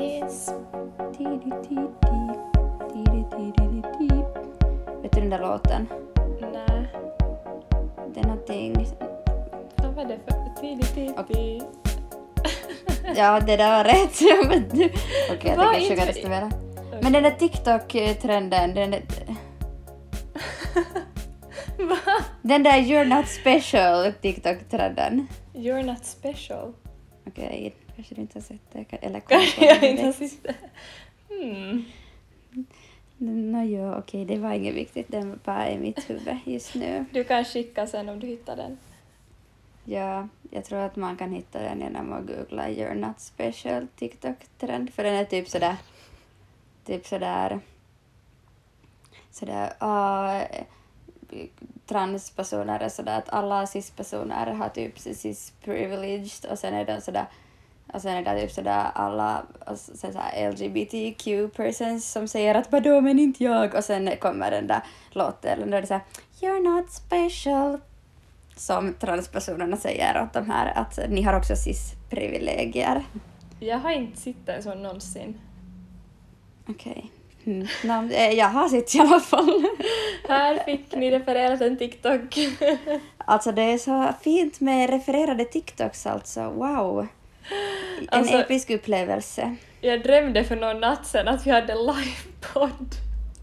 Yes. Vet du den där låten? Nej. Det är någonting... Vad var det för... Tidig. Ja, det där var rätt. Okej, jag Vad tänker desto mera. Men den där TikTok-trenden, den där... Den där You're Not Special TikTok-trenden. You're not special. Okej, kanske du inte har sett det. Eller Kanske jag inte har sett det. Hmm. Nå jo, okej, det var inget viktigt. Den var bara i mitt huvud just nu. Du kan skicka sen om du hittar den. Ja, jag tror att man kan hitta den genom att googla You're Not Special TikTok-trend. För den är typ sådär... Typ sådär... Sådär... Uh, transpersoner är sådär att alla cis-personer har typ cis-privileged och sen är de sådär och sen är det typ sådär alla och sen såhär LGBTQ-persons som säger att vadå men inte jag och sen kommer den där låten och då är det såhär You're not special som transpersonerna säger åt de här att ni har också cis-privilegier. Jag har inte sett en sån någonsin. Okej. Mm. Nå, eh, jag har sett i alla fall. Här fick ni referera till en TikTok. Alltså det är så fint med refererade TikToks alltså, wow. En Alltså- episk upplevelse. Jag drömde för någon natt sedan att vi hade livepodd.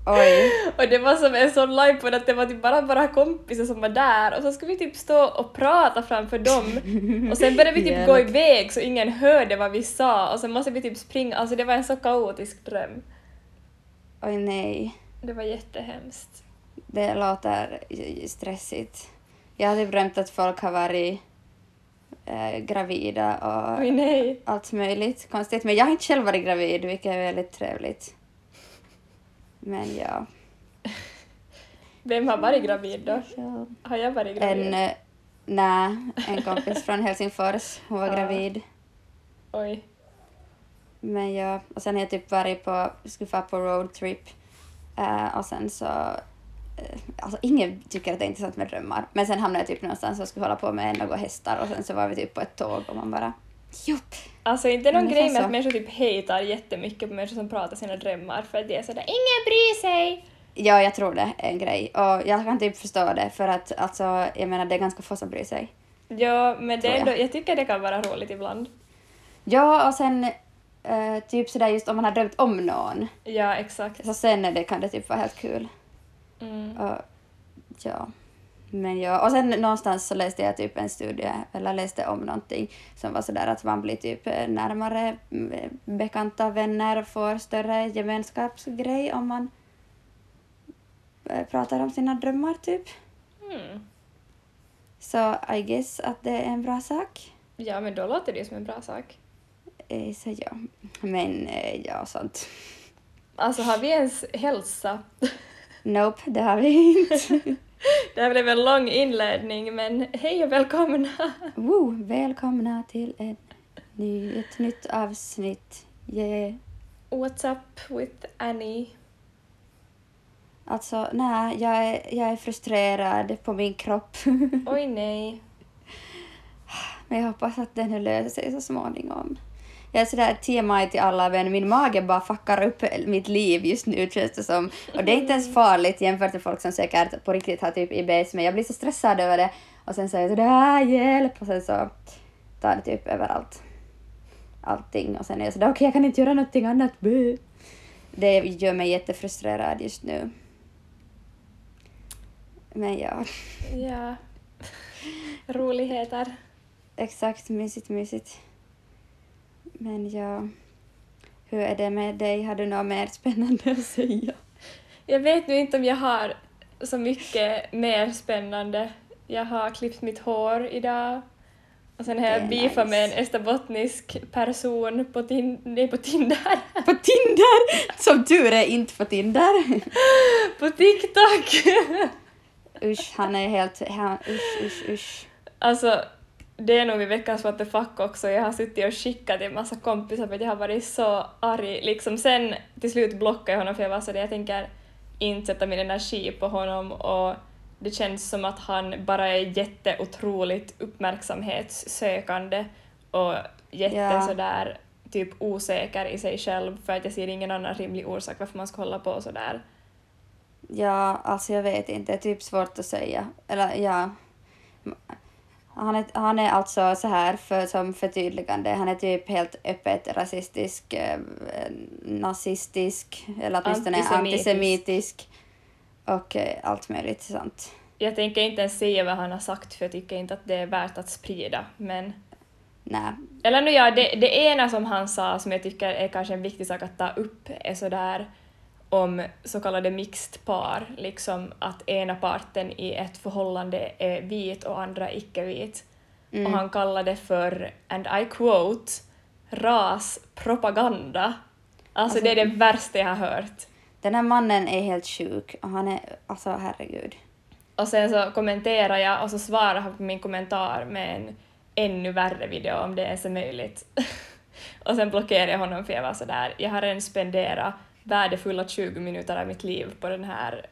Oj. Och det var som en sån livepodd att det var typ bara våra kompisar som var där och så skulle vi typ stå och prata framför dem och sen började vi typ gå iväg så ingen hörde vad vi sa och sen måste vi typ springa, alltså det var en så kaotisk dröm. Oj nej. Det var jättehemskt. Det låter stressigt. Jag typ drömt att folk har varit eh, gravida och Oj allt möjligt konstigt. Men jag har inte själv varit gravid, vilket är väldigt trevligt. Men ja. Vem har varit gravid då? Har jag varit gravid? En, eh, nej, en kompis från Helsingfors, hon var Ja. gravid. Oj. Men ja, och sen har jag typ varit på, skulle på roadtrip eh, och sen så Alltså ingen tycker att det är intressant med drömmar. Men sen hamnade jag typ någonstans och skulle hålla på med några hästar och sen så var vi typ på ett tåg och man bara Jopp! Alltså inte någon grej med så. att människor typ hatar jättemycket på människor som pratar sina drömmar för att det är sådär ingen bryr sig. Ja, jag tror det är en grej. Och jag kan typ förstå det för att alltså, jag menar det är ganska få som bryr sig. Ja, men det är jag. ändå, jag tycker det kan vara roligt ibland. Ja, och sen eh, typ sådär just om man har drömt om någon Ja, exakt. så sen det, kan det typ vara helt kul. Mm. Och, ja. Men ja, och sen någonstans så läste jag typ en studie, eller läste om någonting som var sådär att man blir typ eh, närmare mm, bekanta vänner, får större gemenskapsgrej om man eh, pratar om sina drömmar typ. Mm. Så I guess att det är en bra sak. Ja, men då låter det ju som en bra sak. Eh, Så ja, men ja, sånt. Alltså har vi ens hälsa? Nope, det har vi inte. Det här blev en lång inledning, men hej och välkomna! Woo, välkomna till en ny, ett nytt avsnitt. Yeah. What's up with Annie? Alltså, nej, jag är, jag är frustrerad på min kropp. Oj nej. Men jag hoppas att den löser sig så småningom. Jag är sådär TMI till alla men min mage bara fuckar upp mitt liv just nu känns det som. Och det är inte ens farligt jämfört med folk som säkert på riktigt har typ IBS men jag blir så stressad över det och sen säger jag sådär hjälp och sen så tar det typ överallt. Allting och sen är jag sådär okej jag kan inte göra någonting annat. Bö. Det gör mig jättefrustrerad just nu. Men ja, Ja. Roligheter. exakt mysigt mysigt. Men ja, hur är det med dig? Har du något mer spännande att säga? Jag vet nu inte om jag har så mycket mer spännande. Jag har klippt mitt hår idag. Och sen har jag beefat med en nice. österbottnisk person på, tin- nej, på Tinder. På Tinder! Som tur är inte på Tinder. på TikTok! Usch, han är helt... Han, usch, usch, usch. alltså, det är nog i veckans what the fuck också. Jag har suttit och skickat till en massa kompisar för att jag har varit så arg. Liksom sen till slut blockade jag honom för jag var så där, jag tänker inte sätta min energi på honom och det känns som att han bara är jätteotroligt uppmärksamhetssökande och jätte Ja. sådär typ osäker i sig själv för att jag ser ingen annan rimlig orsak varför man ska hålla på sådär. Ja, alltså jag vet inte, det är typ svårt att säga. Eller ja. Han är, han är alltså så här, för, som förtydligande, han är typ helt öppet rasistisk, eh, nazistisk, eller åtminstone Antisemitisk. antisemitisk och eh, allt möjligt sånt. Jag tänker inte ens säga vad han har sagt för jag tycker inte att det är värt att sprida, men Nej, Eller nu ja, det, det ena som han sa som jag tycker är kanske en viktig sak att ta upp är sådär om så kallade mixed par, liksom att ena parten i ett förhållande är vit och andra icke-vit. Mm. Och han kallade det för, and I quote, raspropaganda. Alltså, Alltså- det är det värsta jag har hört. den här mannen är helt sjuk och han är, alltså herregud. Och sen så kommenterar jag och så svarar han på min kommentar med en ännu värre video om det ens är möjligt. och sen blockerar jag honom för jag var sådär, jag har redan spenderat värdefulla 20 minuter av mitt liv på den här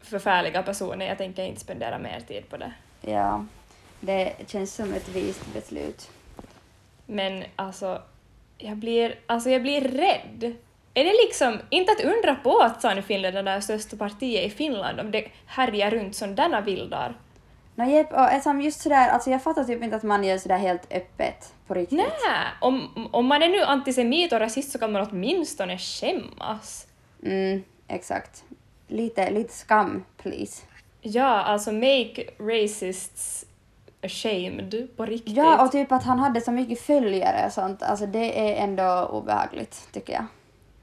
förfärliga personen, jag tänker inte spendera mer tid på det. Ja, det känns som ett vist beslut. Men alltså, jag blir, alltså jag blir rädd. Är det liksom, inte att undra på att Sannfinland är största partiet i Finland om det härjar runt sådana vildar. No, jep, och som just sådär, alltså jag fattar typ inte att man gör sådär helt öppet på riktigt. Nej, om, om man är nu antisemit och rasist så kan man åtminstone skämmas. Mm, exakt. Lite, lite skam, please. Ja, alltså make racists ashamed på riktigt. Ja, och typ att han hade så mycket följare och sånt, alltså det är ändå obehagligt, tycker jag.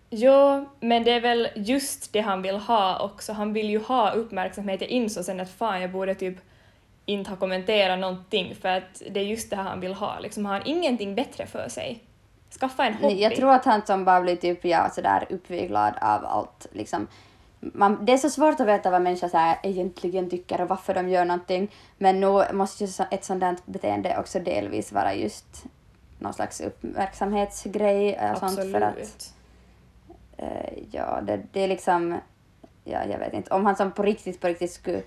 Jo, men det är väl just det han vill ha också. Han vill ju ha uppmärksamhet. Jag insåg sen att fan, jag borde typ inte ha kommenterat någonting för att det är just det här han vill ha. Liksom, har han ingenting bättre för sig? Skaffa en hobby. Jag tror att han som bara blir typ ja, sådär uppviglad av allt. Liksom. Man, det är så svårt att veta vad människor så här egentligen tycker och varför de gör någonting. Men nu måste ju ett sådant beteende också delvis vara just någon slags uppmärksamhetsgrej och sånt för att Absolut. eh, ja, det, det är liksom, ja, jag vet inte, om han som på riktigt, på riktigt skulle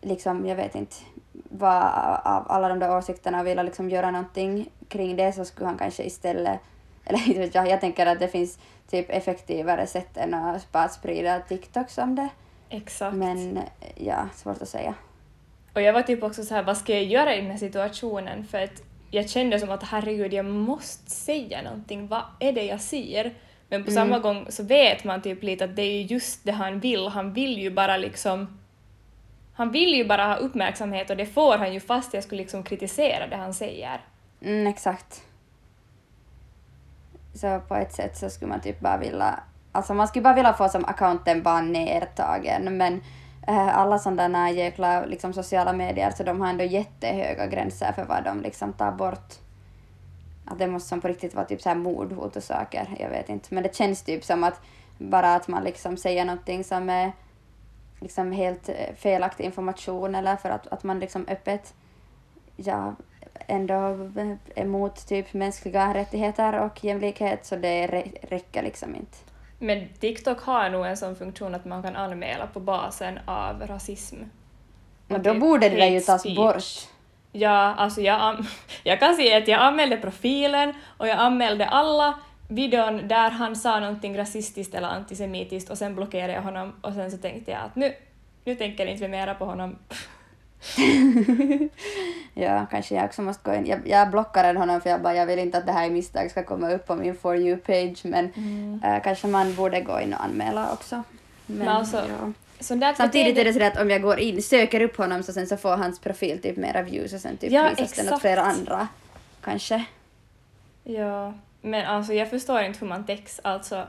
liksom, jag vet inte, vara av alla de där åsikterna och vilja liksom göra någonting kring det så skulle han kanske istället, eller inte vet jag, jag tänker att det finns typ effektivare sätt än att bara sprida TikToks om det. Exakt. Men ja, svårt att säga. Och jag var typ också så här, vad ska jag göra i den här situationen? För att jag kände som att herregud, jag måste säga någonting. Vad är det jag ser? Men på Mm. samma gång så vet man typ lite att det är ju just det han vill. Han vill ju bara liksom... Han vill ju bara ha uppmärksamhet och det får han ju fast jag skulle liksom kritisera det han säger. Mm, exakt. Så på ett sätt så skulle man typ bara vilja, alltså man skulle bara vilja få som accounten bara nedtagen men äh, alla sådana jäkla liksom, sociala medier så de har ändå jättehöga gränser för vad de liksom tar bort. Att det måste som på riktigt vara typ så här mordhot och saker, jag vet inte. Men det känns typ som att bara att man liksom säger någonting som är liksom helt eh, felaktig information eller för att, att man liksom öppet ja, ändå är emot typ mänskliga rättigheter och jämlikhet så det rä- räcker liksom inte. Men TikTok har nog en sån funktion att man kan anmäla på basen av rasism. Och då borde det där ju tas bort. Ja, alltså jag, jag kan säga att jag anmälde profilen och jag anmälde alla videon där han sa någonting rasistiskt eller antisemitiskt och sen blockerade jag honom och sen så tänkte jag att nu, nu tänker jag inte mera på honom. Ja, kanske jag också måste gå in. Jag, jag blockade honom för jag bara, jag vill inte att det här i misstag ska komma upp på min For You-page men eh, kanske man borde gå in och anmäla också. Men, Men alltså, ja. Samtidigt är det så att om jag går in, söker upp honom så sen så får hans profil typ mera views och sen typ Ja, visas den åt exakt. flera andra. Kanske. Ja, men alltså jag förstår inte hur man täcks. Alltså,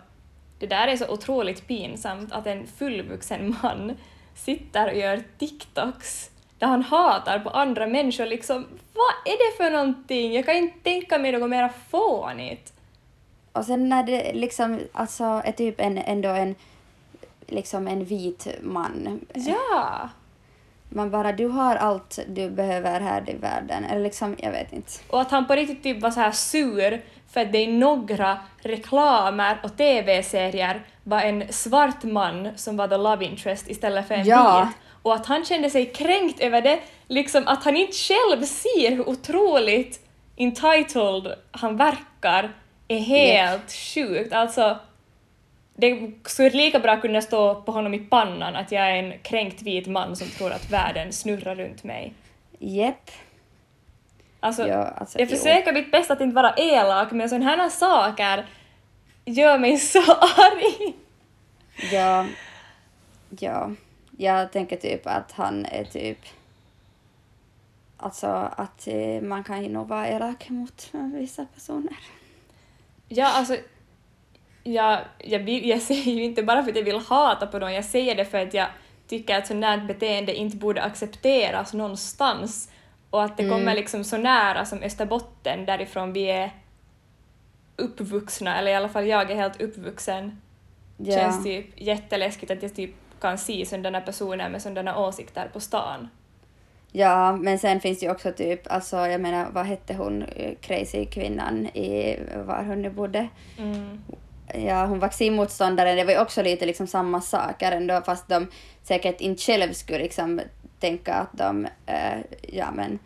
det där är så otroligt pinsamt att en fullvuxen man sitter och gör TikToks där han hatar på andra människor. Liksom, vad är det för någonting? Jag kan inte tänka mig något mer fånigt. Och sen när det liksom alltså är typ en, ändå en liksom en vit man. Ja! Man bara, du har allt du behöver här i världen. Eller liksom, jag vet inte. Och att han på riktigt typ var så här sur för att det i några reklamer och TV-serier var en svart man som var the love interest istället för en Ja. vit. Och att han kände sig kränkt över det, liksom att han inte själv ser hur otroligt entitled han verkar är helt sjukt. Alltså, det skulle lika bra kunna stå på honom i pannan att jag är en kränkt vit man som tror att världen snurrar runt mig. Jepp. Alltså, Ja, alltså, jag jo. försöker mitt bästa att inte vara elak, men sådana här saker gör mig så arg. Ja. Ja. Jag tänker typ att han är typ... Alltså att eh, man kan ju nog vara elak mot vissa personer. Ja, alltså, jag, jag, vill- jag säger ju inte bara för att jag vill hata på dem, jag säger det för att jag tycker att sådant beteende inte borde accepteras någonstans och att det Mm. kommer liksom så nära som Österbotten därifrån vi är uppvuxna, eller i alla fall jag är helt uppvuxen. Ja. Känns typ jätteläskigt att jag typ kan se sådana personer med sådana åsikter på stan. Ja, men sen finns det ju också typ, alltså jag menar, vad hette hon, eh, crazy kvinnan i var hon nu bodde? Mm. Ja, hon vaccinmotståndare, det var ju också lite liksom samma saker ändå, fast de säkert inte själv skulle liksom tänka att de, eh, ja men,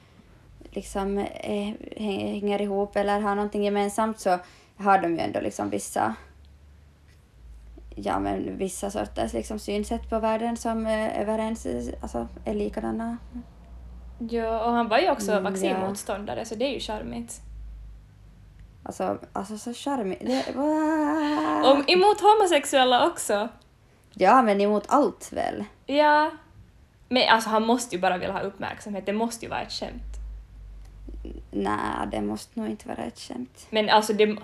liksom eh, häng- hänger ihop eller har någonting gemensamt så har de ju ändå liksom vissa, ja men vissa sorters liksom synsätt på världen som är överens, alltså är likadana. Ja, och han var ju också Mm, vaccinmotståndare så det är ju charmigt. Alltså, alltså så charmigt. Det, emot homosexuella också. Ja, men emot allt väl? Ja. Men alltså han måste ju bara vilja ha uppmärksamhet, det måste ju vara ett skämt. Nej, det måste nog inte vara ett skämt. Men alltså det,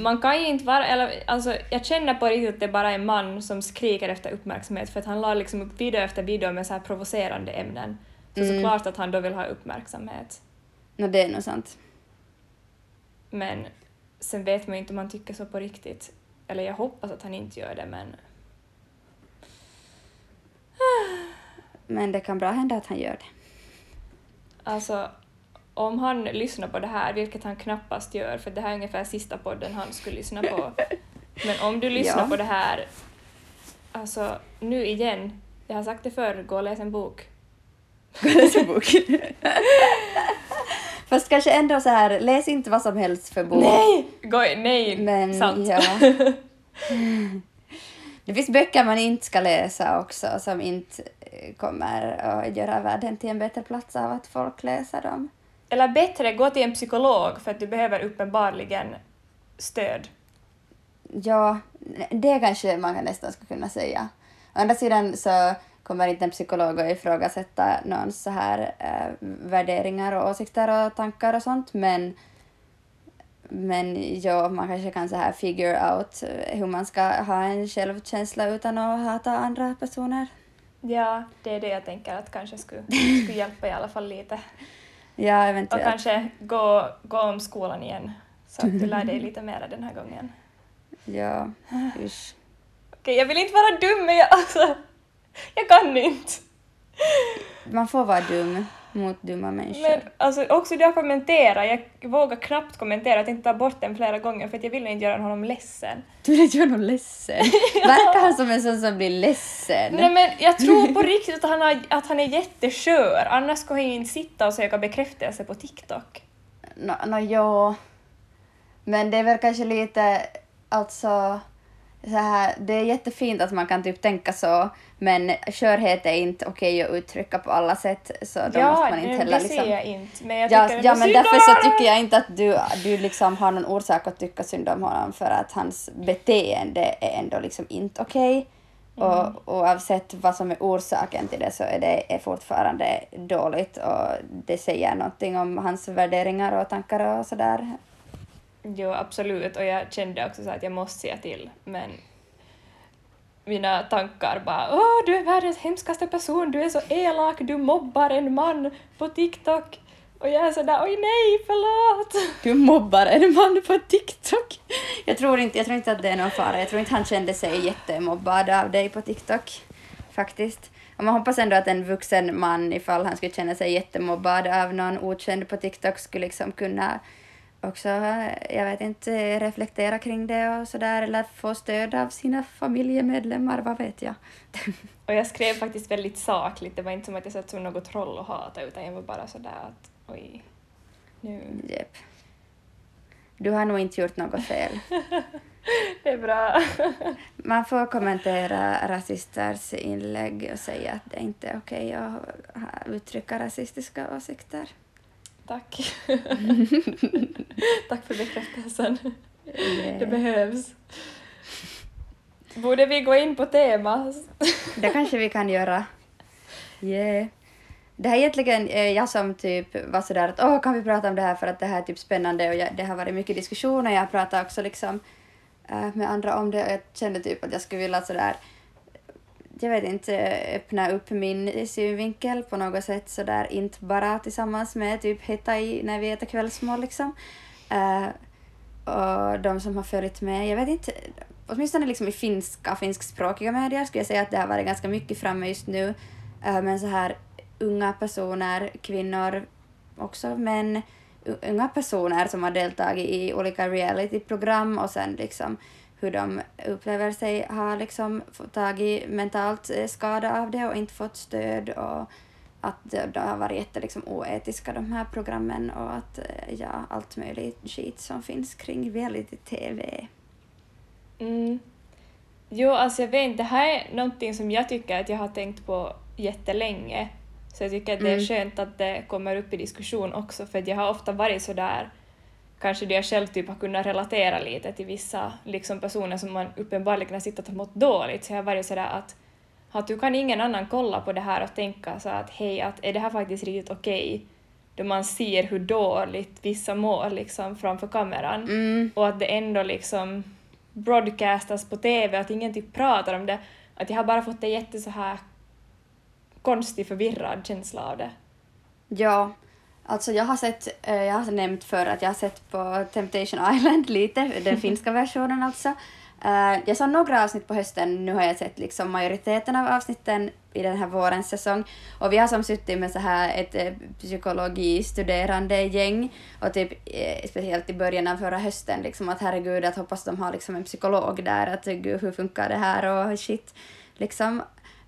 man kan ju inte vara, eller alltså jag känner på riktigt att det bara är en man som skriker efter uppmärksamhet för att han la liksom upp video efter video med så här provocerande ämnen. Så Mm. såklart att han då vill ha uppmärksamhet. Nå, det är nog sant. Men sen vet man ju inte om han tycker så på riktigt. Eller jag hoppas att han inte gör det men Men det kan bra hända att han gör det. Alltså, om han lyssnar på det här, vilket han knappast gör, för det här är ungefär sista podden han skulle lyssna på. Men om du lyssnar Ja. på det här, alltså nu igen, jag har sagt det förr, gå och läs en bok. Läs en bok. Fast kanske ändå så här, läs inte vad som helst för bok. Nej! Gå, nej, Men sant. ja. Det finns böcker man inte ska läsa också som inte eh, kommer att göra världen till en bättre plats av att folk läser dem. Eller bättre, gå till en psykolog för att du behöver uppenbarligen stöd. Ja, det kanske man nästan skulle kunna säga. Å andra sidan så kommer inte en psykolog att ifrågasätta någons så här eh, värderingar och åsikter och tankar och sånt, men men ja, man kanske kan så här figure out eh, hur man ska ha en självkänsla utan att hata andra personer. Ja, det är det jag tänker att kanske skulle, skulle hjälpa i alla fall lite. Ja, Och eventuellt. kanske gå, gå om skolan igen, så att du lär dig lite mer den här gången. Ja, usch. Okej, jag vill inte vara dum, men jag, alltså, jag kan inte. Man får vara dum mot dumma människor. Men alltså, också jag kommenterar, jag vågar knappt kommentera, jag tänkte ta bort den flera gånger för att jag ville inte göra honom ledsen. Du vill inte göra någon ledsen. Verkar han som en sån som blir ledsen? Nej men jag tror på riktigt att han, har, att han är jätteskör, annars skulle han ju inte sitta och söka bekräftelse på TikTok. Nå, nå jo. Men det är väl kanske lite, alltså, så här, det är jättefint att man kan typ tänka så, men skörhet är inte okej att uttrycka på alla sätt, så då ja, måste man inte det heller ser liksom... jag inte, men jag Ja, tycker ja men därför så tycker jag inte att du, du liksom har någon orsak att tycka synd om honom för att hans beteende är ändå liksom inte okej. Mm. Och oavsett vad som är orsaken till det så är det är fortfarande dåligt och det säger någonting om hans värderingar och tankar och sådär. Jo, absolut, och jag kände också så att jag måste säga till, men mina tankar bara åh, du är världens hemskaste person, du är så elak, du mobbar en man på TikTok. Och jag är sådär, oj nej, förlåt! Du mobbar en man på TikTok. Jag tror, inte, jag tror inte att det är någon fara. Jag tror inte han kände sig jättemobbad av dig på TikTok. Faktiskt. Och man hoppas ändå att en vuxen man, ifall han skulle känna sig jättemobbad av någon okänd på TikTok, skulle liksom kunna också, jag vet inte, reflektera kring det och sådär, eller få stöd av sina familjemedlemmar, vad vet jag. Och jag skrev faktiskt väldigt sakligt, det var inte som att jag satt som något troll och hata, utan jag var bara sådär att oj, nu... Jep. du har nog inte gjort något fel. Det är bra. Man får kommentera rasisters inlägg och säga att det inte är okej att ha- uttrycka rasistiska åsikter. Tack. Tack för bekräftelsen. Det, Det behövs. Borde vi gå in på tema? det kanske vi kan göra. Yeah. Det här är egentligen eh, jag som typ var sådär att åh, kan vi prata om det här för att det här är typ spännande och jag, det har varit mycket diskussioner. Jag pratar också liksom eh, med andra om det och jag kände typ att jag skulle vilja sådär jag vet inte, öppna upp min synvinkel på något sätt sådär, inte bara tillsammans med typ heta i när vi äter kvällsmål liksom. Uh, och de som har följt med, jag vet inte, åtminstone liksom i finska, finskspråkiga medier skulle jag säga att det har varit ganska mycket framme just nu. uh, men så här unga personer, kvinnor också, men unga personer som har deltagit i olika realityprogram och sen liksom hur de upplever sig ha liksom fått tagit mentalt eh, skada av det och inte fått stöd och att de har varit jätte liksom oetiska de här programmen och att eh, ja, allt möjligt skit som finns kring reality-tv. Mm. Jo, alltså jag vet inte, det här är någonting som jag tycker att jag har tänkt på jättelänge. Så jag tycker att det är Mm. skönt att det kommer upp i diskussion också, för jag har ofta varit så där kanske då jag själv typ har kunnat relatera lite till vissa liksom personer som man uppenbarligen har sett och mått dåligt, så jag har varit sådär att att du kan ingen annan kolla på det här och tänka så att hej, att är det här faktiskt riktigt okej? Då man ser hur dåligt vissa mår liksom framför kameran Mm. och att det ändå liksom broadcastas på TV, att ingen typ pratar om det. Att jag har bara fått en jätte så här konstig, förvirrad känsla av det. Ja, alltså jag har sett, eh, jag har nämnt för att jag har sett på Temptation Island lite, den finska versionen alltså. Eh, jag såg några avsnitt på hösten, nu har jag sett liksom majoriteten av avsnitten i den här vårens säsong. Och vi har som suttit med så här ett eh, psykologistuderande gäng och typ speciellt i början av förra hösten liksom att herregud att hoppas de har liksom en psykolog där att gud hur funkar det här och shit liksom.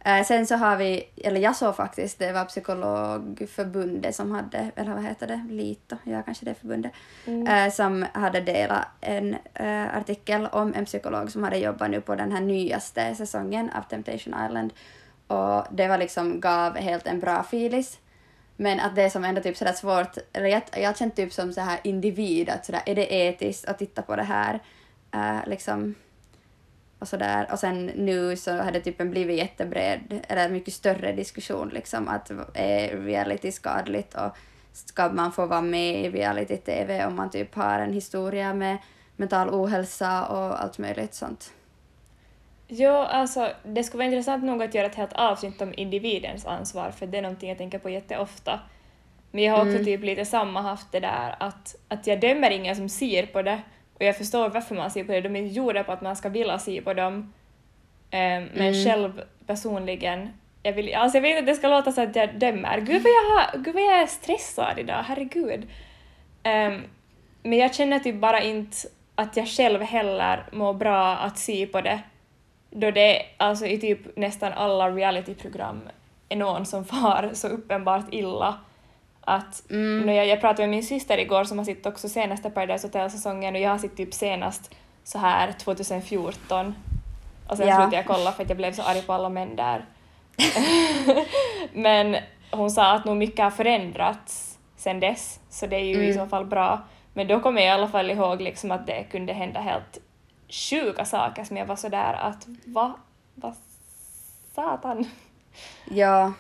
Eh, sen så har vi, eller jag såg faktiskt, det var Psykologförbundet som hade, eller vad heter det, Lito, ja kanske det förbundet, eh, som hade delat en eh, artikel om en psykolog som hade jobbat nu på den här nyaste säsongen av Temptation Island. Och det var liksom, gav helt en bra filis. Men att det är som ändå typ sådär svårt, eller jag, jag känner typ som så här individ att sådär, är det etiskt att titta på det här? Liksom, och sådär. Och sen nu så har det typ blivit jättebred, eller mycket större diskussion liksom att är reality skadligt och ska man få vara med i reality-tv om man typ har en historia med mental ohälsa och allt möjligt sånt. Jo, alltså det skulle vara intressant nog att göra ett helt avsnitt om individens ansvar, för det är någonting jag tänker på jätteofta. Men jag har också Mm. typ lite samma haft det där att, att jag dömer ingen som ser på det, och jag förstår varför man ser på det, de är inte gjorda på att man ska vilja se på dem. Ehm, men Mm. själv personligen, jag, vill, alltså jag vet att det ska låta så att jag dömer. Gud vad jag, har, gud vad jag är stressad idag, herregud. Ehm, men jag känner typ bara inte att jag själv heller mår bra att se på det då det alltså i typ nästan alla realityprogram är någon som far så uppenbart illa att Mm. när jag, jag pratade med min syster igår som har sett också senaste Paradise Hotel-säsongen och jag har sett typ senast så här 2014 och sen Ja. slutade jag kolla för att jag blev så arg på alla män där. Men hon sa att nog mycket har förändrats sen dess, så det är ju i Mm. så fall bra. Men då kommer jag i alla fall ihåg liksom att det kunde hända helt sjuka saker som jag var sådär att va? Vad satan? Ja.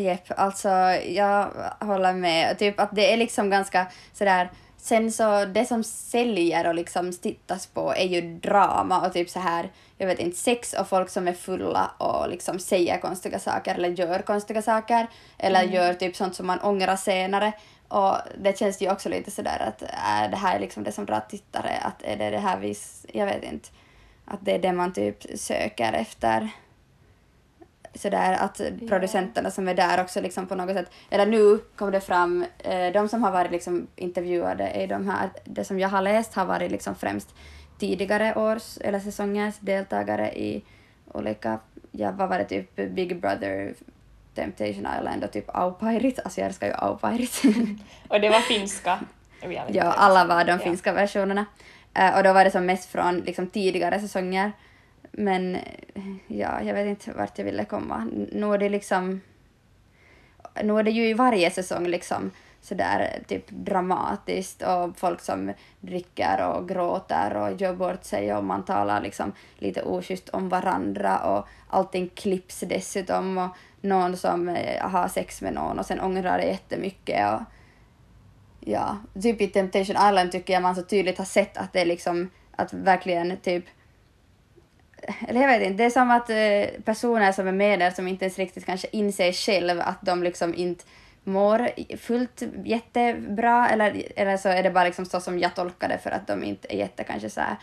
Jepp, alltså jag håller med. Typ att det är liksom ganska sådär Sen så, det som säljer och liksom tittas på är ju drama och typ så här, jag vet inte, sex och folk som är fulla och liksom säger konstiga saker eller gör konstiga saker eller gör typ sånt som man ångrar senare. Och det känns ju också lite sådär att är det här liksom det som drar tittare, att är det det här vi, jag vet inte, att det är det man typ söker efter sådär att producenterna som är där också liksom på något sätt, eller nu kom det fram, eh, de som har varit liksom intervjuade i de här, det som jag har läst har varit liksom främst tidigare års eller säsongers deltagare i olika, ja vad var det typ Big Brother, Temptation Island och typ Au Pairit, alltså jag älskar ju Au Pairit. Och det var finska. Ja, alla var de Ja. finska versionerna. Eh, och då var det som mest från liksom, tidigare säsonger. Men eh, ja, jag vet inte vart jag ville komma. Nu är det liksom... Nu är det ju i varje säsong liksom sådär eh, typ dramatiskt och folk som dricker och gråter och gör bort sig och man talar liksom lite oschysst om varandra och allting klipps dessutom och någon som eh, har sex med någon och sen ångrar det jättemycket och Ja, typ i Temptation Island tycker jag man så tydligt har sett att det är liksom att verkligen typ eller jag vet inte, det är som att eh, personer som är med där som inte ens riktigt kanske inser själv att de liksom inte mår fullt jättebra eller, eller så är det bara liksom så som jag tolkar det för att de inte är jätte kanske så här,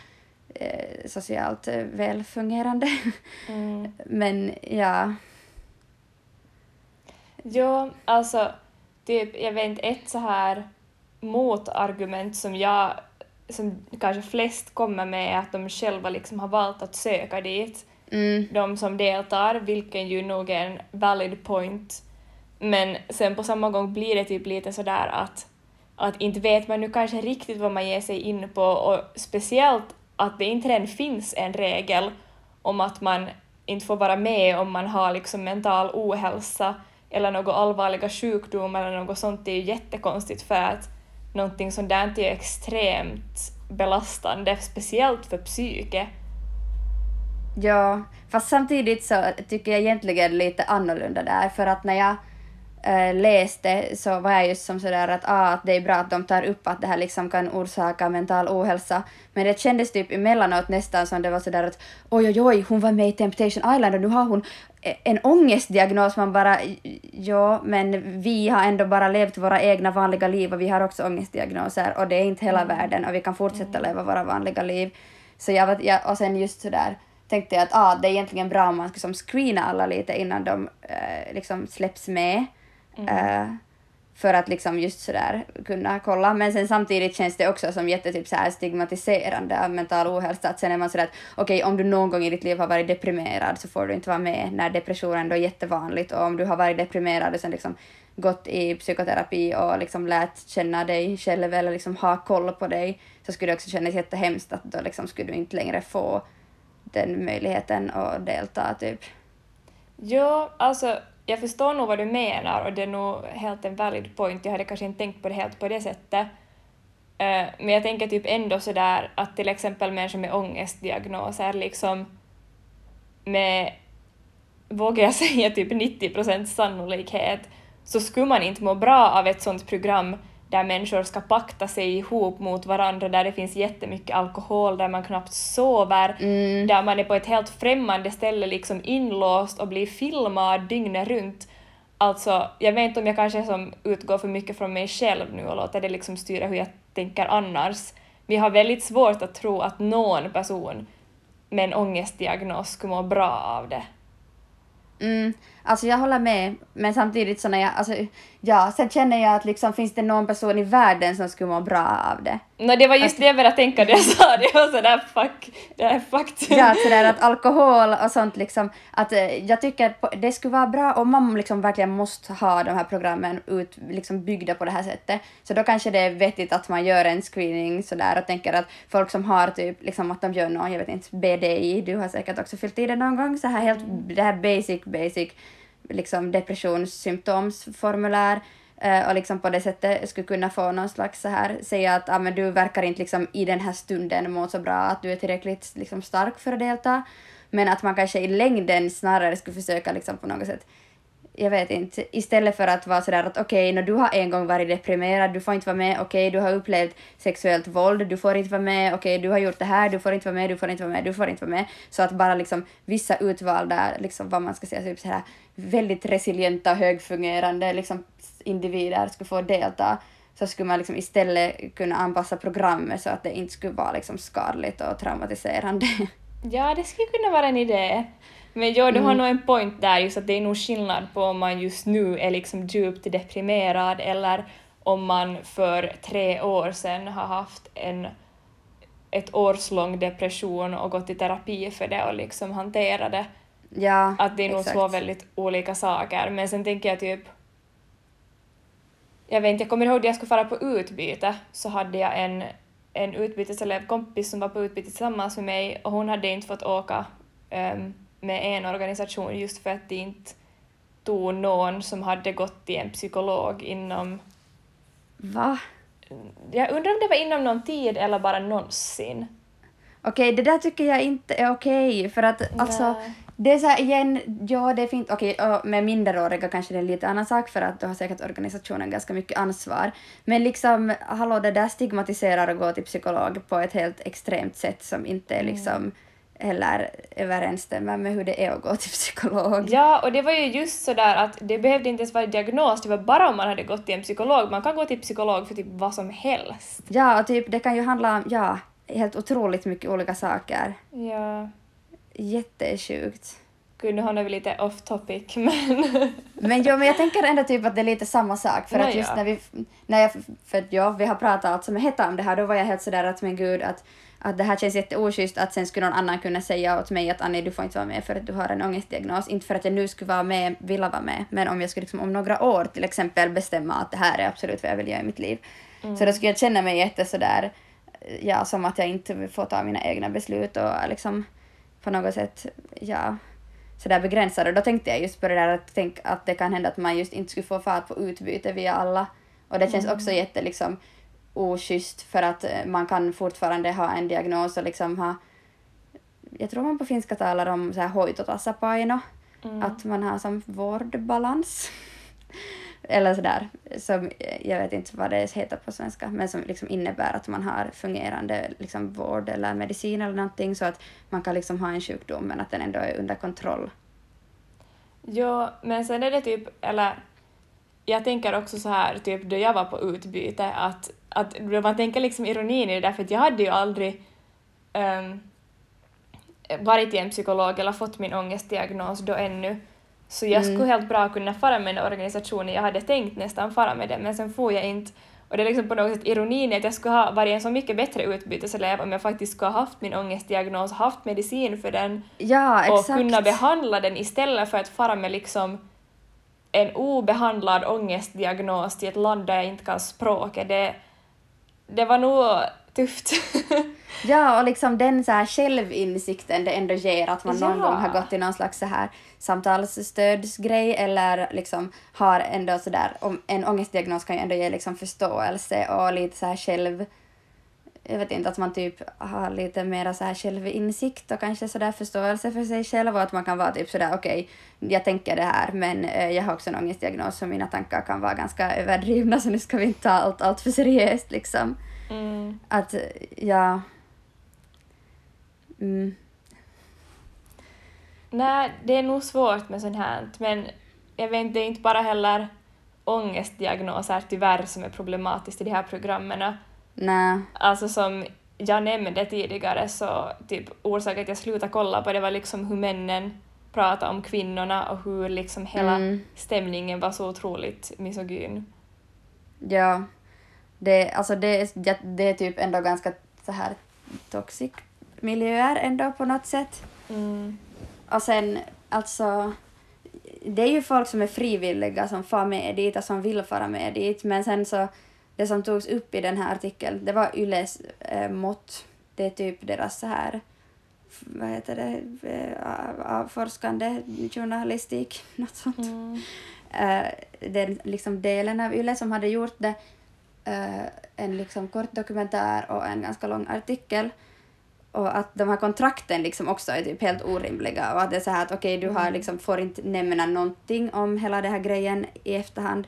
eh, socialt eh, välfungerande. Mm. Men ja, Jo, alltså typ, jag vet inte, ett så här motargument som jag, som kanske flest kommer med är att de själva liksom har valt att söka dit, mm, de som deltar, vilken ju nog är en valid point. Men sen på samma gång blir det typ lite sådär att, att inte vet man nu kanske riktigt vad man ger sig in på och speciellt att det inte redan finns en regel om att man inte får vara med om man har liksom mental ohälsa eller några allvarliga sjukdomar eller något sånt. Det är ju jättekonstigt för att någonting sånt där är extremt belastande, speciellt för psyket. Ja, fast samtidigt så tycker jag egentligen lite annorlunda där, för att när jag äh, läste så var jag just som sådär att, ah, att det är bra att de tar upp att det här liksom kan orsaka mental ohälsa, men det kändes typ emellanåt nästan som det var sådär att oj oj oj, hon var med i Temptation Island och nu har hon en ångestdiagnos, man bara ja, men vi har ändå bara levt våra egna vanliga liv och vi har också ångestdiagnoser och det är inte hela världen och vi kan fortsätta leva våra vanliga liv. Så jag, jag och sen just sådär tänkte jag att ah, det är egentligen bra om man ska som screena alla lite innan de eh, liksom släpps med. Eh, för att liksom just sådär kunna kolla. Men sen samtidigt känns det också som jättetyp så här stigmatiserande av mental ohälsa. Att sen är man sådär att okej, om du någon gång i ditt liv har varit deprimerad så får du inte vara med när depression ändå är jättevanligt. Och om du har varit deprimerad och sen liksom gått i psykoterapi och liksom lärt känna dig själv eller liksom ha koll på dig så skulle det också kännas jättehemskt att då liksom skulle du inte längre få den möjligheten att delta typ. Ja, alltså jag förstår nog vad du menar och det är nog helt en valid point. Jag hade kanske inte tänkt på det helt på det sättet. Eh, men jag tänker typ ändå sådär att till exempel människor med ångestdiagnoser liksom med, vågar jag säga, typ 90 procents sannolikhet så skulle man inte må bra av ett sånt program där människor ska pakta sig ihop mot varandra, där det finns jättemycket alkohol, där man knappt sover, Mm. där man är på ett helt främmande ställe liksom inlåst och blir filmad dygnet runt. Alltså, jag vet inte om jag kanske som utgår för mycket från mig själv nu och låter det liksom styra hur jag tänker annars. Men jag har väldigt svårt att tro att någon person med en ångestdiagnos skulle må bra av det. Mm, alltså jag håller med, men samtidigt så när jag, alltså, ja, sen känner jag att liksom finns det någon person i världen som skulle må bra av det? No, det var just det jag började tänka när jag sa det, var sådär fuck, det är faktum. Ja, sådär att alkohol och sånt liksom, att eh, jag tycker att det skulle vara bra om man liksom verkligen måste ha de här programmen ut, liksom byggda på det här sättet. Så då kanske det är vettigt att man gör en screening sådär och tänker att folk som har typ liksom att de gör någon, jag vet inte, BDI, du har säkert också fyllt i det någon gång, så här helt, det här basic, basic liksom depressionssymptomsformulär eh, och liksom på det sättet skulle kunna få någon slags så här, säga att ah, men du verkar inte liksom i den här stunden må så bra att du är tillräckligt liksom stark för att delta. Men att man kanske i längden snarare skulle försöka liksom på något sätt jag vet inte, istället för att vara sådär att okej, okay, du har en gång varit deprimerad, du får inte vara med, okej, du har upplevt sexuellt våld, du får inte vara med, okej, du har gjort det här, du får inte vara med, du får inte vara med, du får inte vara med. Så att bara liksom vissa utvalda, liksom vad man ska säga, typ sådär väldigt resilienta högfungerande liksom individer skulle få delta så skulle man liksom istället kunna anpassa programmet så att det inte skulle vara liksom skadligt och traumatiserande. Ja, det skulle kunna vara en idé. Men jo, du har Mm. nog en point där, just att det är nog skillnad på om man just nu är liksom djupt deprimerad eller om man för tre år sedan har haft en ett årslång depression och gått i terapi för det och liksom hanterat det. Ja, Att det är nog två väldigt olika saker. Men sen tänker jag typ... jag vet inte, jag kommer ihåg att jag skulle fara på utbyte så hade jag en, en utbyteselevkompis som var på utbyte tillsammans med mig och hon hade inte fått åka um, med en organisation just för att de inte tog någon som hade gått till en psykolog inom... Va? Jag undrar om det var inom någon tid eller bara någonsin. Okej, det där tycker jag inte är okej, för att alltså, Nej. det är så här igen, ja det är fint, okej, med minderåriga kanske det är en lite annan sak för att då har säkert organisationen ganska mycket ansvar. Men liksom, hallå, det där stigmatiserar att gå till psykolog på ett helt extremt sätt som inte är liksom heller överensstämmer med hur det är att gå till psykolog. Ja, och det var ju just sådär att det behövde inte ens vara diagnos, det var bara om man hade gått till en psykolog. Man kan gå till psykolog för typ vad som helst. Ja, och typ det kan ju handla om, ja, helt otroligt mycket olika saker. Ja. Jättesjukt. Gud, nu hamnar vi lite off topic, men... Men, jo, men jag tänker ändå typ att det är lite samma sak. För Nå, att just ja. när vi, när jag, för att ja, vi har pratat alltså med Hetta om det här, då var jag helt sådär att men gud att, att det här känns jätteoschysst att sen skulle någon annan kunna säga åt mig att Annie du får inte vara med för att du har en ångestdiagnos. Inte för att jag nu skulle vara med, vilja vara med, men om jag skulle liksom om några år till exempel bestämma att det här är absolut vad jag vill göra i mitt liv. Så då skulle jag känna mig jätte sådär, ja som att jag inte får ta mina egna beslut och liksom på något sätt, ja sådär begränsad. Och då tänkte jag just på det där att, tänk, att det kan hända att man just inte skulle få fart på utbyte via alla. Och det känns också jätte liksom oschysst för att eh, man kan fortfarande ha en diagnos och liksom ha jag tror man på finska talar om så här hoitotasapaino, att man har som vårdbalans. Eller sådär, som, eh, jag vet inte vad det heter på svenska, men som liksom innebär att man har fungerande liksom vård eller medicin eller någonting så att man kan liksom ha en sjukdom men att den ändå är under kontroll. Jo, men sen är det typ, eller jag tänker också så här, typ då jag var på utbyte, att, att man tänker liksom ironin i det där, för att jag hade ju aldrig um, varit i en psykolog eller fått min ångestdiagnos då ännu. Så jag skulle helt bra kunna fara med den organisationen, jag hade tänkt nästan fara med den, men sen får jag inte. Och det är liksom på något sätt ironin i att jag skulle ha varit en så mycket bättre utbyteselev om jag faktiskt skulle ha haft min ångestdiagnos, haft medicin för den Ja, och exakt. kunna behandla den istället för att fara med liksom en obehandlad ångestdiagnos till ett land där jag inte kan språket. Det, det var nog tufft. Ja, och liksom den så här självinsikten det ändå ger att man någon Ja. gång har gått i någon slags så här samtalsstödsgrej eller liksom har ändå så där, om en ångestdiagnos kan ju ändå ge liksom förståelse och lite så här själv jag vet inte, att man typ har lite mera så här självinsikt och kanske så där förståelse för sig själv och att man kan vara typ sådär okej, jag tänker det här men eh, jag har också en ångestdiagnos så mina tankar kan vara ganska överdrivna så nu ska vi inte ta allt, allt för seriöst liksom. Mm. Att, ja... Mm. Nej, det är nog svårt med sånt här, men jag vet inte, det är inte bara heller ångestdiagnoser tyvärr som är problematiskt i de här programmen. Nej. Alltså som jag nämnde tidigare så typ orsaken att jag slutade kolla på det var liksom hur männen pratade om kvinnorna och hur liksom hela Mm. stämningen var så otroligt misogyn. Ja. Det, alltså det, är- ja, det är typ ändå ganska så här toxic miljöer ändå på något sätt. Mm. Och sen alltså det är ju folk som är frivilliga som far med dit och som vill fara med dit men sen så det som togs upp i den här artikeln det var Yles eh, mått. Det är typ deras så här vad heter det, eh, avforskande journalistik, något sånt. Mm. Eh, den liksom delen av Yle som hade gjort det, en liksom kort dokumentär och en ganska lång artikel. Och att de här kontrakten liksom också är typ helt orimliga och att det är så här att okej, du har liksom, får inte nämna någonting om hela den här grejen i efterhand.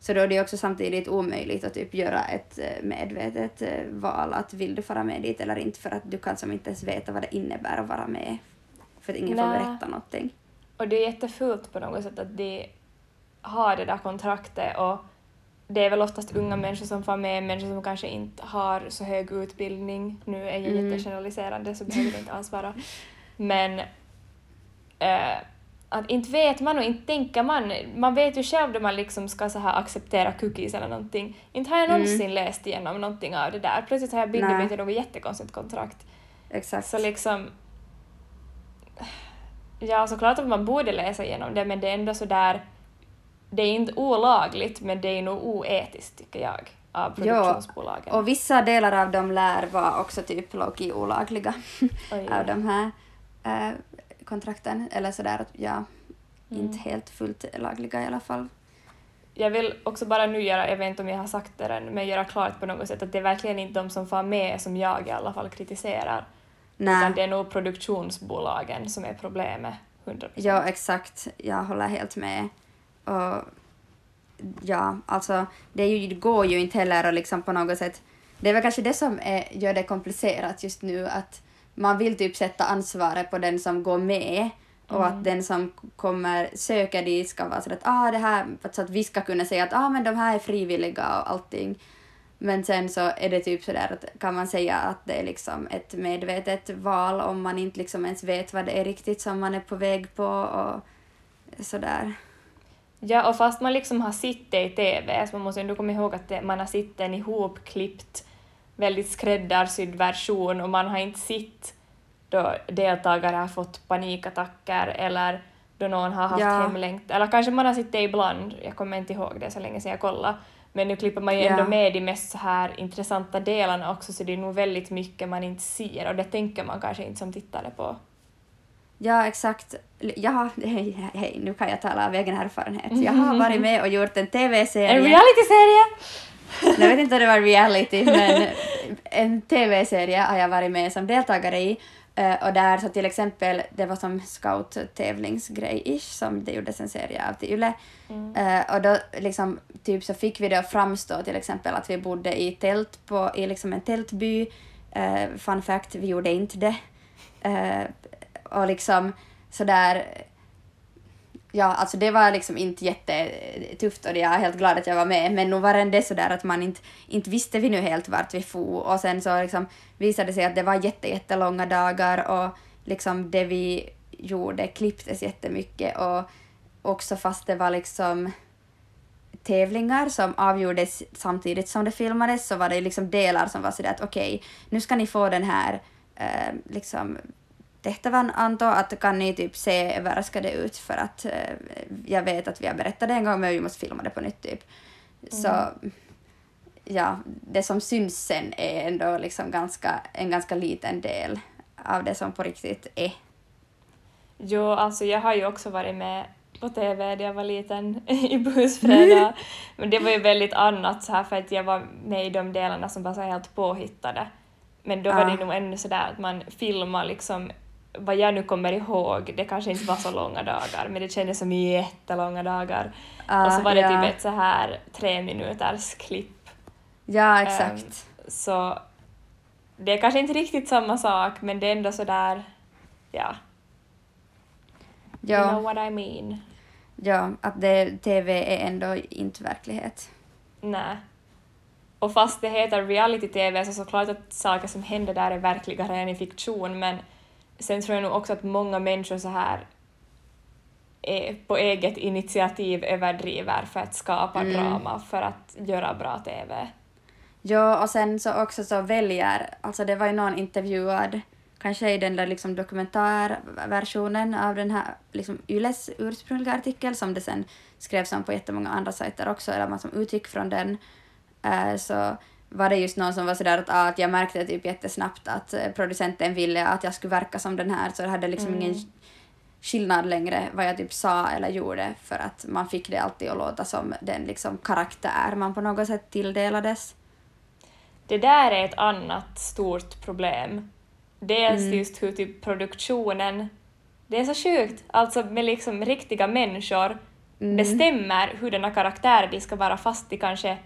Så då är det också samtidigt omöjligt att typ göra ett eh, medvetet eh, val att vill du fara med dit eller inte för att du kan som inte ens veta vad det innebär att vara med. För att ingen får Nej. berätta någonting. Och det är jättefult på något sätt att de har det där kontraktet och det är väl oftast unga människor som får med, människor som kanske inte har så hög utbildning. Nu är jag Mm. jättegeneraliserande så behöver det inte alls vara. Men eh, att inte vet man och inte tänker man. Man vet ju själv då man liksom ska så här acceptera cookies eller någonting. Inte har jag Mm. någonsin läst igenom någonting av det där. Plötsligt har jag bundit mig till något jättekonstigt kontrakt. Exakt. Så liksom... Ja, såklart att man borde läsa igenom det, men det är ändå så där det är inte olagligt men det är nog oetiskt tycker jag av produktionsbolagen. Och vissa delar av dem lär vara också typ low olagliga Oj. av de här eh, kontrakten. Eller sådär att ja, Mm. inte helt fullt lagliga i alla fall. Jag vill också bara nu göra, jag vet inte om jag har sagt det än, men göra klart på något sätt att det är verkligen inte de som får med som jag i alla fall kritiserar. Nej. Utan det är nog produktionsbolagen som är problemet, 100%. Ja, exakt. Jag håller helt med. Och ja, alltså det, ju, det går ju inte heller att liksom på något sätt... Det är väl kanske det som är, gör det komplicerat just nu, att man vill typ sätta ansvaret på den som går med och att den som kommer söka dit ska vara så att, ah, det här, så att vi ska kunna säga att ah, men de här är frivilliga och allting. Men sen så är det typ sådär att kan man säga att det är liksom ett medvetet val om man inte liksom ens vet vad det är riktigt som man är på väg på och sådär. Ja, och fast man liksom har sett det i TV, så man måste ändå komma ihåg att det, man har sett en ihopklippt, väldigt skräddarsydd version och man har inte sett då deltagare har fått panikattacker eller då någon har haft Ja. hemlängtan. Eller kanske man har sett det ibland, jag kommer inte ihåg det så länge sedan jag kollade. Men nu klipper man ju ändå Ja. med de mest så här intressanta delarna också så det är nog väldigt mycket man inte ser och det tänker man kanske inte som tittare på. Ja, exakt. Ja, hej, hej, nu kan jag tala av egen erfarenhet. Jag har varit med och gjort en En TV-serie. realityserie! Jag vet inte om det var reality, men en TV-serie har jag varit med som deltagare i. Eh, och där så till exempel, det var som scout-tävlingsgrej-ish som det gjordes en serie av till Yle. Eh, och då liksom, typ så fick vi det att framstå till exempel att vi bodde i tält på, i liksom en tältby. Eh, fun fact, vi gjorde inte det och liksom sådär Ja, alltså det var liksom inte jättetufft och jag är helt glad att jag var med, men nog var det ändå sådär att man inte, inte visste vi nu helt vart vi for. Och sen så liksom visade det sig att det var jätte, jättelånga dagar och liksom det vi gjorde klipptes jättemycket och också fast det var liksom tävlingar som avgjordes samtidigt som det filmades så var det liksom delar som var sådär att okej, nu ska ni få den här eh, liksom tehtävän anta att kan ni typ se det ut för att eh, jag vet att vi har berättat det en gång men vi måste filma det på nytt typ. Så ja, det som syns sen är ändå liksom ganska, en ganska liten del av det som på riktigt är. Jo, alltså jag har ju också varit med på TV när jag var liten i Busfredag. Men det var ju väldigt annat så här för att jag var med i de delarna som var så helt påhittade. Men då var Ja. det nog ännu sådär att man filmar liksom vad jag nu kommer ihåg, det kanske inte var så långa dagar, men det kändes som jättelånga dagar. och så var det ja. typ ett så här tre minuters klipp. Ja, Ehm, exakt. så det är kanske inte riktigt samma sak, men det är ändå sådär, ja, you know ja, what I mean. ja, att det, TV är ändå inte verklighet. Nej. Och fast det heter reality-tv så såklart att saker som händer där är verkligare än i fiktion men sen tror jag nog också att många människor så här är på eget initiativ överdriver för att skapa Mm. drama, för att göra bra TV. Ja, och sen så också så väljer, alltså det var ju någon intervjuad, kanske i den där liksom dokumentärversionen av den här liksom Yles ursprungliga artikel som det sen skrevs om på jättemånga andra sajter också, eller man som utgick från den, eh, så var det just någon som var sådär att, ah, att jag märkte typ jättesnabbt att eh, producenten ville att jag skulle verka som den här, så det hade liksom Mm. ingen skillnad längre vad jag typ sa eller gjorde för att man fick det alltid att låta som den liksom karaktär man på något sätt tilldelades. Det där är ett annat stort problem. Dels Mm. just hur typ produktionen, det är så sjukt, alltså med liksom riktiga människor Mm. bestämmer hurdana karaktärer de ska vara fast de kanske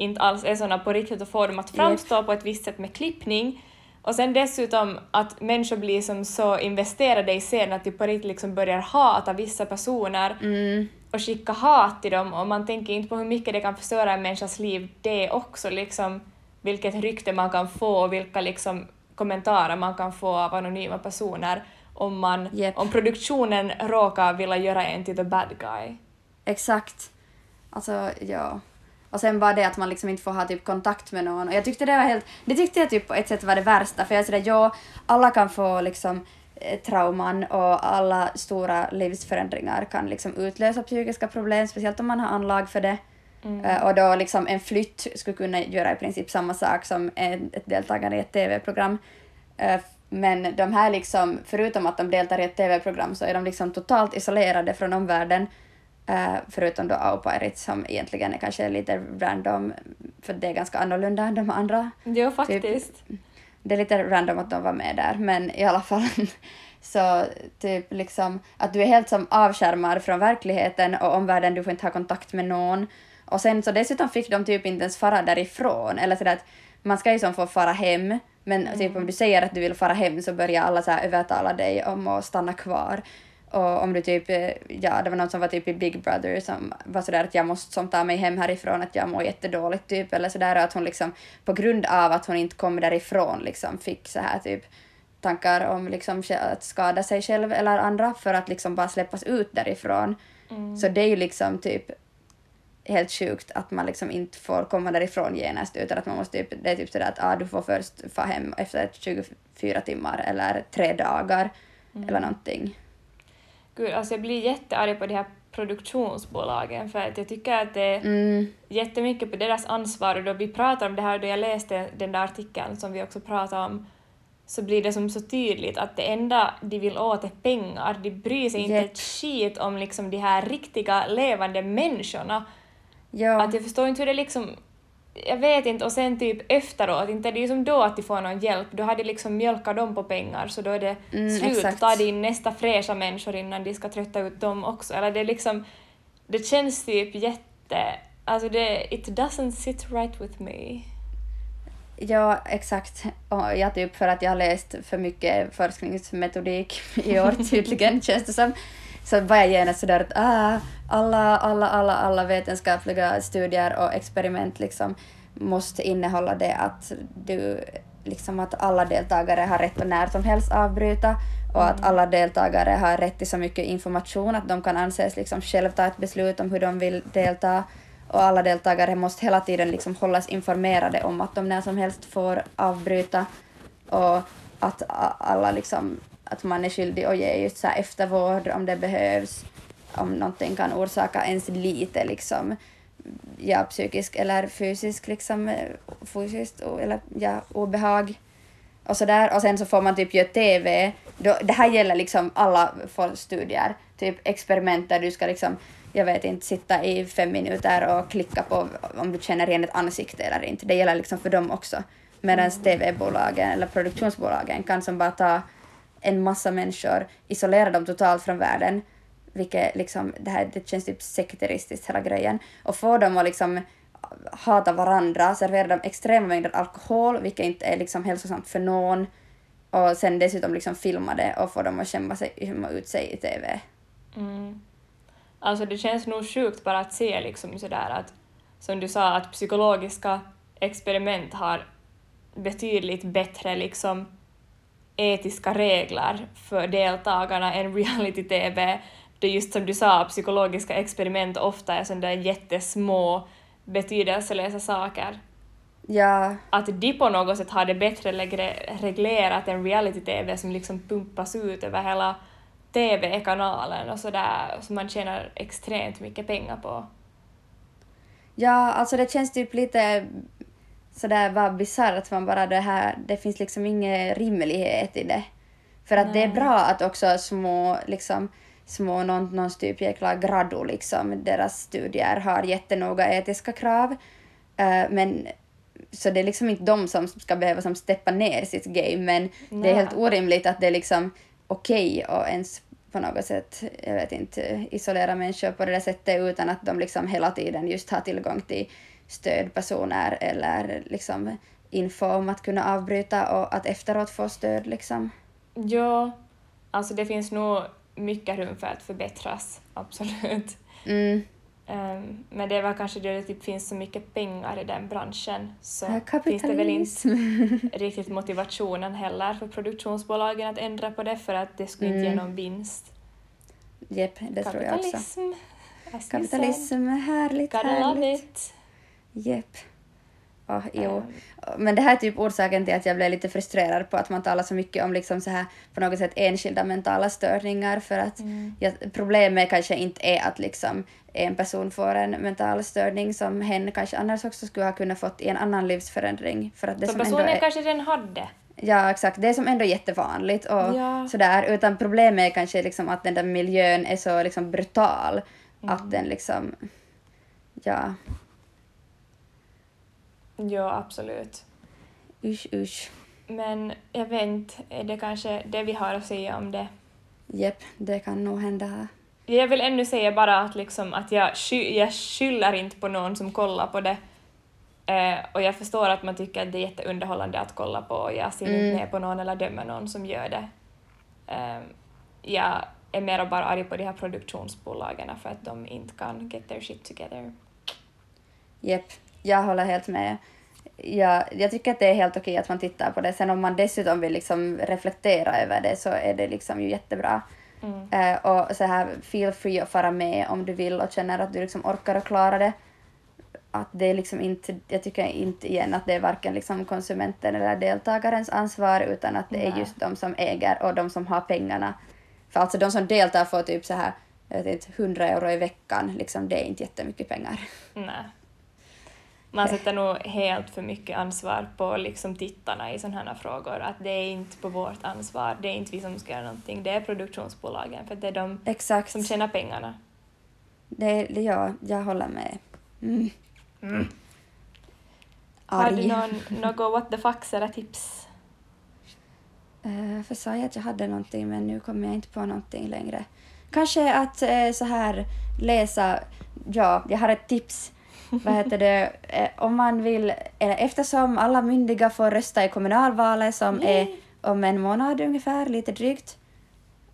inte alls är såna på riktigt och får dem att framstå på ett visst sätt med klippning. Och sen dessutom att människor blir som så investerade i scenen att de på riktigt liksom börjar hata vissa personer Mm. och skicka hat till dem och man tänker inte på hur mycket det kan förstöra en människas liv det också liksom vilket rykte man kan få och vilka liksom kommentarer man kan få av anonyma personer om man Japp. om produktionen råkar vilja göra en till the bad guy. Exakt. Alltså, ja. Och sen bara det att man liksom inte får ha typ kontakt med någon. Och jag tyckte det var helt... Det tyckte jag typ på ett sätt var det värsta. För jag är sådär, ja, alla kan få liksom eh, trauman och alla stora livsförändringar kan liksom utlösa psykiska problem, speciellt om man har anlag för det. Mm. Eh, Och då liksom en flytt skulle kunna göra i princip samma sak som ett deltagande i ett TV-program. Eh, Men de här liksom, förutom att de deltar i ett TV-program så är de liksom totalt isolerade från omvärlden. Eh, Förutom då Au Pairit som egentligen är kanske lite random, för det är ganska annorlunda än de andra. Jo, faktiskt. Det är lite random att de var med där, men i alla fall så typ liksom att du är helt som avskärmad från verkligheten och omvärlden, du får inte ha kontakt med någon. Och sen så dessutom fick de typ inte ens fara därifrån, eller sådär att man ska ju som få fara hem, men typ om du säger att du vill fara hem så börjar alla så övertala dig om att stanna kvar. Och om du typ, eh, ja det var någon som var typ i Big Brother som var sådär att jag måste som ta mig hem härifrån, att jag mår jättedåligt typ, eller sådär, och att hon liksom på grund av att hon inte kom därifrån liksom fick så här typ tankar om liksom att skada sig själv eller andra för att liksom bara släppas ut därifrån. Mm. Så det är ju liksom typ helt sjukt att man liksom inte får komma därifrån genast utan att man måste typ, det är typ sådär att ah, du får först få hem efter 24 timmar eller tre dagar eller någonting. Gud, alltså jag blir jättearg på de här produktionsbolagen för att jag tycker att det är Mm, jättemycket på deras ansvar och då vi pratar om det här, då jag läste den där artikeln som vi också pratade om, så blir det som så tydligt att det enda de vill åt är pengar. De bryr sig inte Japp. ett skit om liksom de här riktiga levande människorna. ja, Att jag förstår inte hur det liksom... Jag vet inte, och sen typ efteråt, inte är det ju som då att de får någon hjälp, då har de liksom mjölkat dem på pengar så då är det Mm, slut, exakt. de in nästa fräscha människor innan de ska trötta ut dem också. Eller det är liksom... Det känns typ jätte... Alltså det... It doesn't sit right with me. ja, exakt. Och jag typ för att jag har läst för mycket forskningsmetodik i år tydligen känns det som. Så var jag genast sådär att ah, alla, alla, alla, alla vetenskapliga studier och experiment liksom måste innehålla det att du liksom att alla deltagare har rätt att när som helst avbryta och att alla deltagare har rätt till så mycket information att de kan anses liksom själv ta ett beslut om hur de vill delta. Och alla deltagare måste hela tiden liksom hållas informerade om att de när som helst får avbryta. Och att alla liksom att man är skyldig att ge just så här eftervård om det behövs om någonting kan orsaka ens lite liksom ja, psykisk eller fysisk liksom fysiskt eller ja, obehag och sådär. Och sen så får man typ göra TV. Då, det här gäller liksom alla studier, typ experiment där du ska liksom, jag vet inte, sitta i fem minuter och klicka på om du känner igen ett ansikte eller inte. Det gäller liksom för dem också. Medan TV-bolagen eller produktionsbolagen kan som bara ta en massa människor, isolera dem totalt från världen, vilket liksom, det här det känns typ sekteristiskt hela grejen, och få dem att liksom hata varandra, servera dem extrema mängder alkohol, vilket inte är liksom hälsosamt för någon, och sen dessutom liksom filma det och få dem att skämma, sig, ut sig i TV. Mm. Alltså det känns nog sjukt bara att se liksom sådär att, som du sa, att psykologiska experiment har betydligt bättre liksom etiska regler för deltagarna än reality-tv. Det är just som du sa, psykologiska experiment ofta är sådana där jättesmå betydelselösa saker. Ja, Att de på något sätt har det bättre reglerat än reality-tv som liksom pumpas ut över hela TV-kanalen och sådär, som man tjänar extremt mycket pengar på. Ja, alltså det känns typ lite sådär bara bisarrt att man bara det här, det finns liksom ingen rimlighet i det. För att det är Nej. bra att också små, liksom, små någon, någons typ jäkla grado liksom, deras studier har jättenoga etiska krav. Eh, men så det är liksom inte de som ska behöva som steppa ner sitt game, men det är Nej. helt orimligt att det är liksom okej att ens på något sätt, jag vet inte, isolera människor på det där sättet utan att de liksom hela tiden just har tillgång till stödpersoner eller liksom info om att kunna avbryta och att efteråt få stöd liksom. Ja, alltså det finns nog mycket rum för att förbättras, absolut. Mm. Ehm, men det väl kanske det det typ finns så mycket pengar i den branschen så Ja, finns det väl inte riktigt motivationen heller för produktionsbolagen att ändra på det för att det skulle inte ge Mm. någon vinst. Jepp, det tror jag också. Kapitalism. är härligt, Gotta härligt. Jepp. Oh, jo. Ehm. Men det här är typ orsaken till att jag blev lite frustrerad på att man talar så mycket om liksom så här på något sätt enskilda mentala störningar för att Mm. jag, problemet kanske inte är att liksom en person får en mental störning som hen kanske annars också skulle ha kunnat fått i en annan livsförändring. För att det Så som personen är, kanske redan hade. Ja, exakt. Det är som ändå jättevanligt och Ja. sådär. Utan problemet är kanske liksom att den där miljön är så liksom brutal Mm. att den liksom... Ja, Ja, absolut. usch usch. Men jag vet inte, är det kanske det vi har att säga om det? Jepp, det kan nog hända här. Jag vill ännu säga bara att, liksom, att jag, sky, jag skyller inte på någon som kollar på det. Eh, och jag förstår att man tycker att det är jätteunderhållande att kolla på och jag ser Mm. inte ner på någon eller dömer någon som gör det. Eh, jag är mer bara arg på de här produktionsbolagen för att de inte kan get their shit together. Jepp, jag håller helt med. Jag, jag tycker att det är helt okej att man tittar på det. Sen om man dessutom vill liksom reflektera över det så är det liksom ju jättebra. Mm. Eh, och så här, feel free att fara med om du vill och känner att du liksom orkar och klarar det. Att det är liksom inte, jag tycker inte igen att det är varken liksom konsumenten eller deltagarens ansvar utan att det är Nej. just de som äger och de som har pengarna. För alltså de som deltar får typ så här, jag vet inte, 100 euro i veckan, liksom det är inte jättemycket pengar. Nej. Man sätter nog helt för mycket ansvar på liksom tittarna i sådana här frågor. Att det är inte på vårt ansvar, det är inte vi som ska göra någonting, det är produktionsbolagen för det är de Exakt. som tjänar pengarna. Det, det, ja, jag håller med. Mm. Har du någon, något what the fuck eller tips? Eh, för sa jag att jag hade någonting men nu kommer jag inte på någonting längre. Kanske att eh, så här läsa, ja, jag har ett tips. Vad heter det, eh, om man vill, eftersom alla myndiga får rösta i kommunalvalet som är om en månad ungefär, lite drygt.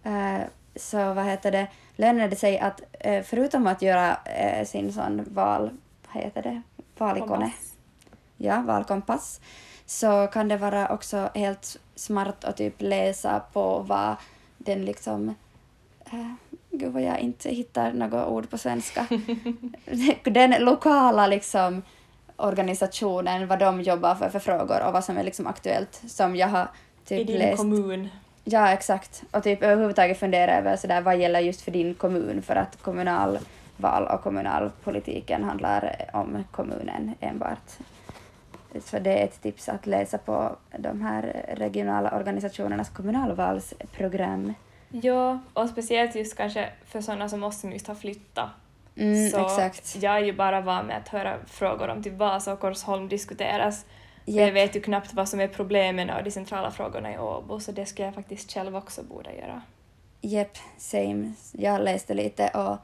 Eh, så vad heter det, lönar det sig att eh, förutom att göra sin sån val, vad heter det, valikone, ja, valkompass, så kan det vara också helt smart att typ läsa på vad den liksom... Gud vad jag inte hittar något ord på svenska. den lokala liksom organisationen, vad de jobbar för, för frågor och vad som är liksom aktuellt som jag har I typ din läst. kommun. Ja, exakt. Och typ överhuvudtaget fundera över sådär, vad gäller just för din kommun för att kommunalval och kommunalpolitiken handlar om kommunen enbart. Så det är ett tips att läsa på de här regionala organisationernas kommunalvalsprogram. Ja, och speciellt just kanske för sådana som oss som just har flyttat. Mm, så exakt. jag är ju bara van med att höra frågor om typ Vasa och Korsholm diskuteras. Japp. Jag vet ju knappt vad som är problemen och de centrala frågorna i Åbo, så det skulle jag faktiskt själv också borde göra. Japp, same. Jag läste lite och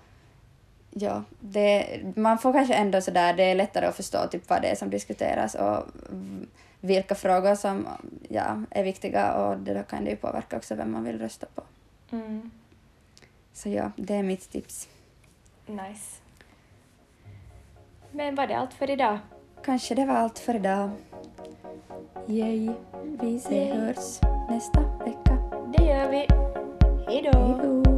ja, det, man får kanske ändå sådär, det är lättare att förstå typ vad det är som diskuteras och vilka frågor som ja, är viktiga och då kan det ju påverka också vem man vill rösta på. Mm. Så ja, det är mitt tips. Nice. Men var det allt för idag? Kanske det var allt för idag. Yay. Vi ses hörs nästa vecka. Det gör vi. Hej då!